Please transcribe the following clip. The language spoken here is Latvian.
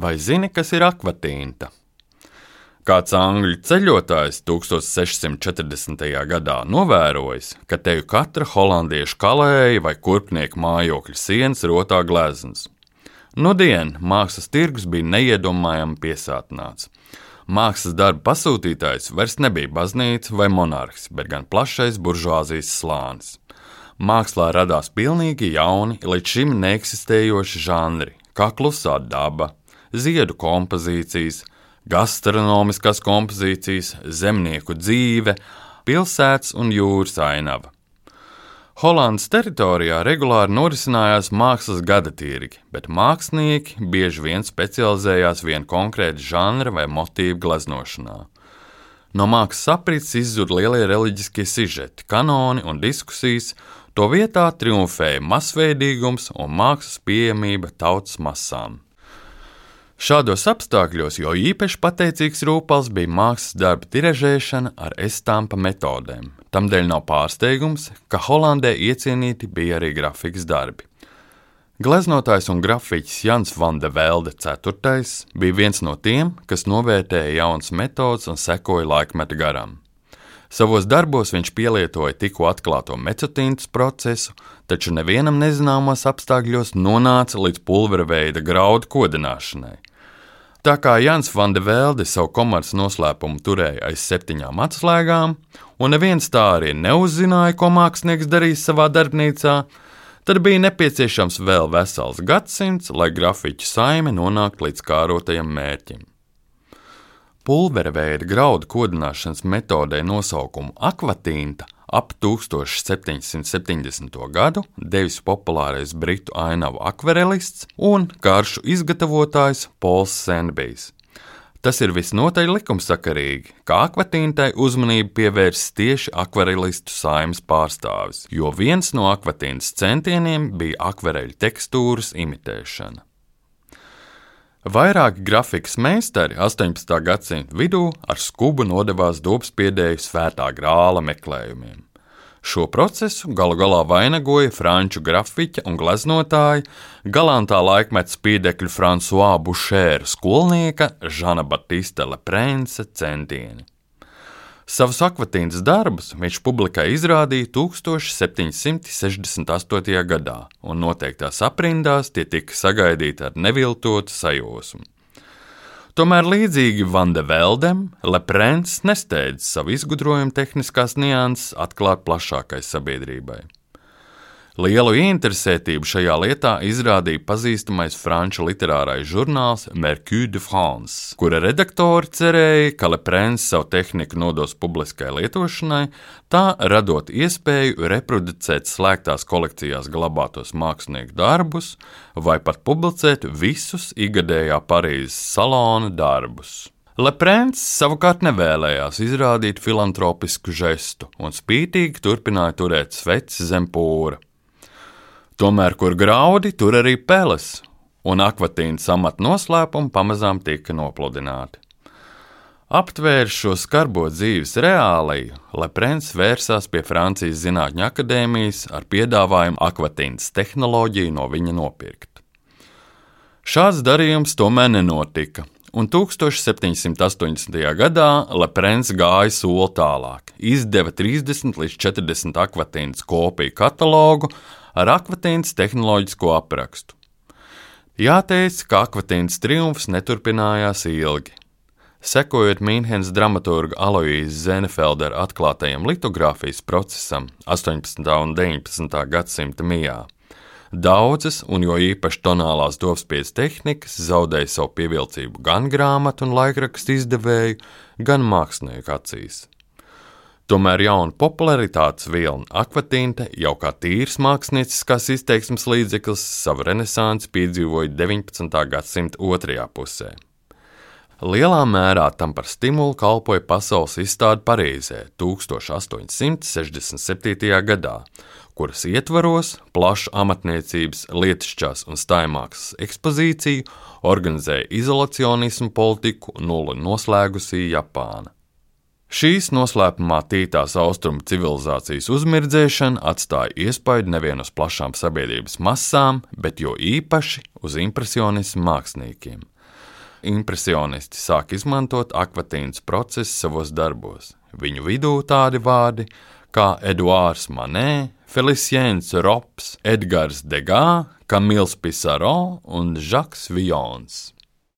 Vai zini, kas ir akvatīnta? Kāds angļu ceļotājs 1640. gadā novērojis, ka teju katra holandiešu kalēja vai kurpnieku mājokļa sienas rotā gleznas. Nudien mākslas tirgus bija neiedomājami piesātināts. Mākslas darba pasūtītājs vairs nebija baznīca vai monarhs, bet gan plašais buržuāzijas slānis. Mākslā radās pilnīgi jauni, līdz šim neeksistējoši žanri, kā klusā daba, ziedu kompozīcijas, gastronomiskās kompozīcijas, zemnieku dzīve, pilsētas un jūras ainava. Holandas teritorijā regulāri norisinājās mākslas gada tirgi, bet mākslinieki bieži vien specializējās vienā konkrēta žanra vai motīva gleznošanā. No mākslas aprits izzuda lielie reliģiskie sižeti, kanoni un diskusijas, to vietā triumfēja masveidīgums un mākslas pieejamība tautas masām. Šādos apstākļos jo īpaši pateicīgs rūpals bija mākslas darba tiražēšana ar estampa metodēm. Tamdēļ nav pārsteigums, ka Holandē iecienīti bija arī grafikas darbi. Gleznotājs un grafiķis Jans Vande Velde IV bija viens no tiem, kas novērtēja jaunas metodas un sekoja laikmeta garam. Savos darbos viņš pielietoja tikko atklāto mecotīnas procesu, taču nevienam nezināmos apstākļos nonāca līdz pulvera veida graudu kodināšanai. Tā kā Jans Vande Velde savu komerces noslēpumu turēja aiz septiņām atslēgām, un neviens tā arī neuzzināja, ko mākslinieks darīs savā darbnīcā, tad bija nepieciešams vēl vesels gadsimts, lai grafiķu saime nonāktu līdz kārotajam mērķim. Pulvera veida graudu kodināšanas metodē nosaukumu akvatīnta ap 1770. gadu devis populārais britu ainavu akvarelists un karšu izgatavotājs Pols Sandbijs. Tas ir visnotaļ likumsakarīgi, ka akvatīntai uzmanību pievērsis tieši akvarelistu saimnes pārstāvis, jo viens no akvatīnas centieniem bija akvareļu tekstūras imitēšana. Vairāki grafikas meistari 18. gadsimta vidū ar skubu nodevās dobspiedēju svētā grāla meklējumiem. Šo procesu galu galā vainagoja franču grafiķa un gleznotāja, galantā laikmeta spīdekļu François Bouchēra skolnieka Žana Batista Leprēnce centieni. Savus akvatīnas darbus viņš publikai izrādīja 1768. gadā, un noteiktās aprindās tie tika sagaidīti ar neviltotu sajūsmu. Tomēr līdzīgi Vanda Veldem, Leprēns nesteidz savu izgudrojumu tehniskās nianses atklāt plašākai sabiedrībai. Lielu interesētību šajā lietā izrādīja pazīstamais franču literārais žurnāls Mercure de France, kura redaktori cerēja, ka Leprēns savu tehniku nodos publiskai lietošanai, tā radot iespēju reproducēt slēgtās kolekcijās glabātos mākslinieku darbus vai pat publicēt visus ikgadējā Parīzes salona darbus. Leprēns savukārt nevēlējās izrādīt filantropisku žestu un spītīgi turpināja turēt sveci zem pūra. Tomēr, kur graudi, tur arī peles, un akvatīnas amata noslēpumi pamazām tika nopludināti. Aptvērs šo skarbo dzīves reāliju, Leprens vērsās pie Francijas Zinātņu akadēmijas ar piedāvājumu akvatīnas tehnoloģiju no viņa nopirkt. Šāds darījums tomēr nenotika, un 1780. gadā Leprens gāja soli tālāk, izdeva 30 līdz 40 akvatīnas kopiju katalogu ar akvatīnas tehnoloģisko aprakstu. Jāteic, ka akvatīnas triumfs neturpinājās ilgi. Sekojot Mīnhenes dramaturga Aloijas Zenefeldera atklātajam litogrāfijas procesam 18. un 19. gadsimta mijā, daudzas, un jo īpaši tonālās dovspiedas tehnikas, zaudēja savu pievilcību gan grāmatu un laikrakstu izdevēju, gan mākslinieku acīs. Tomēr jauna popularitātes vilna akvatīnta jau kā tīrs mākslinieckās izteiksmes līdzeklis savu renesansi piedzīvoja 19. gadsimta otrajā pusē. Lielā mērā tam par stimulu kalpoja pasaules izstāde Parīzē 1867. gadā, kuras ietvaros plašu amatniecības, lietišķās un staigājas ekspozīciju organizēja izolacionismu politiku nulli noslēgusī Japāna. Šīs noslēpumā tītās austrumu civilizācijas uzmirdzēšana atstāja iespaidu nevien uz plašām sabiedrības masām, bet jo īpaši uz impresionismu māksliniekiem. Impresionisti sāk izmantot akvatīnas procesu savos darbos. Viņu vidū tādi vārdi kā Eduards Manē, Feliciens Rops, Edgars Degā, Kamils Pisaro un Žaks Vions.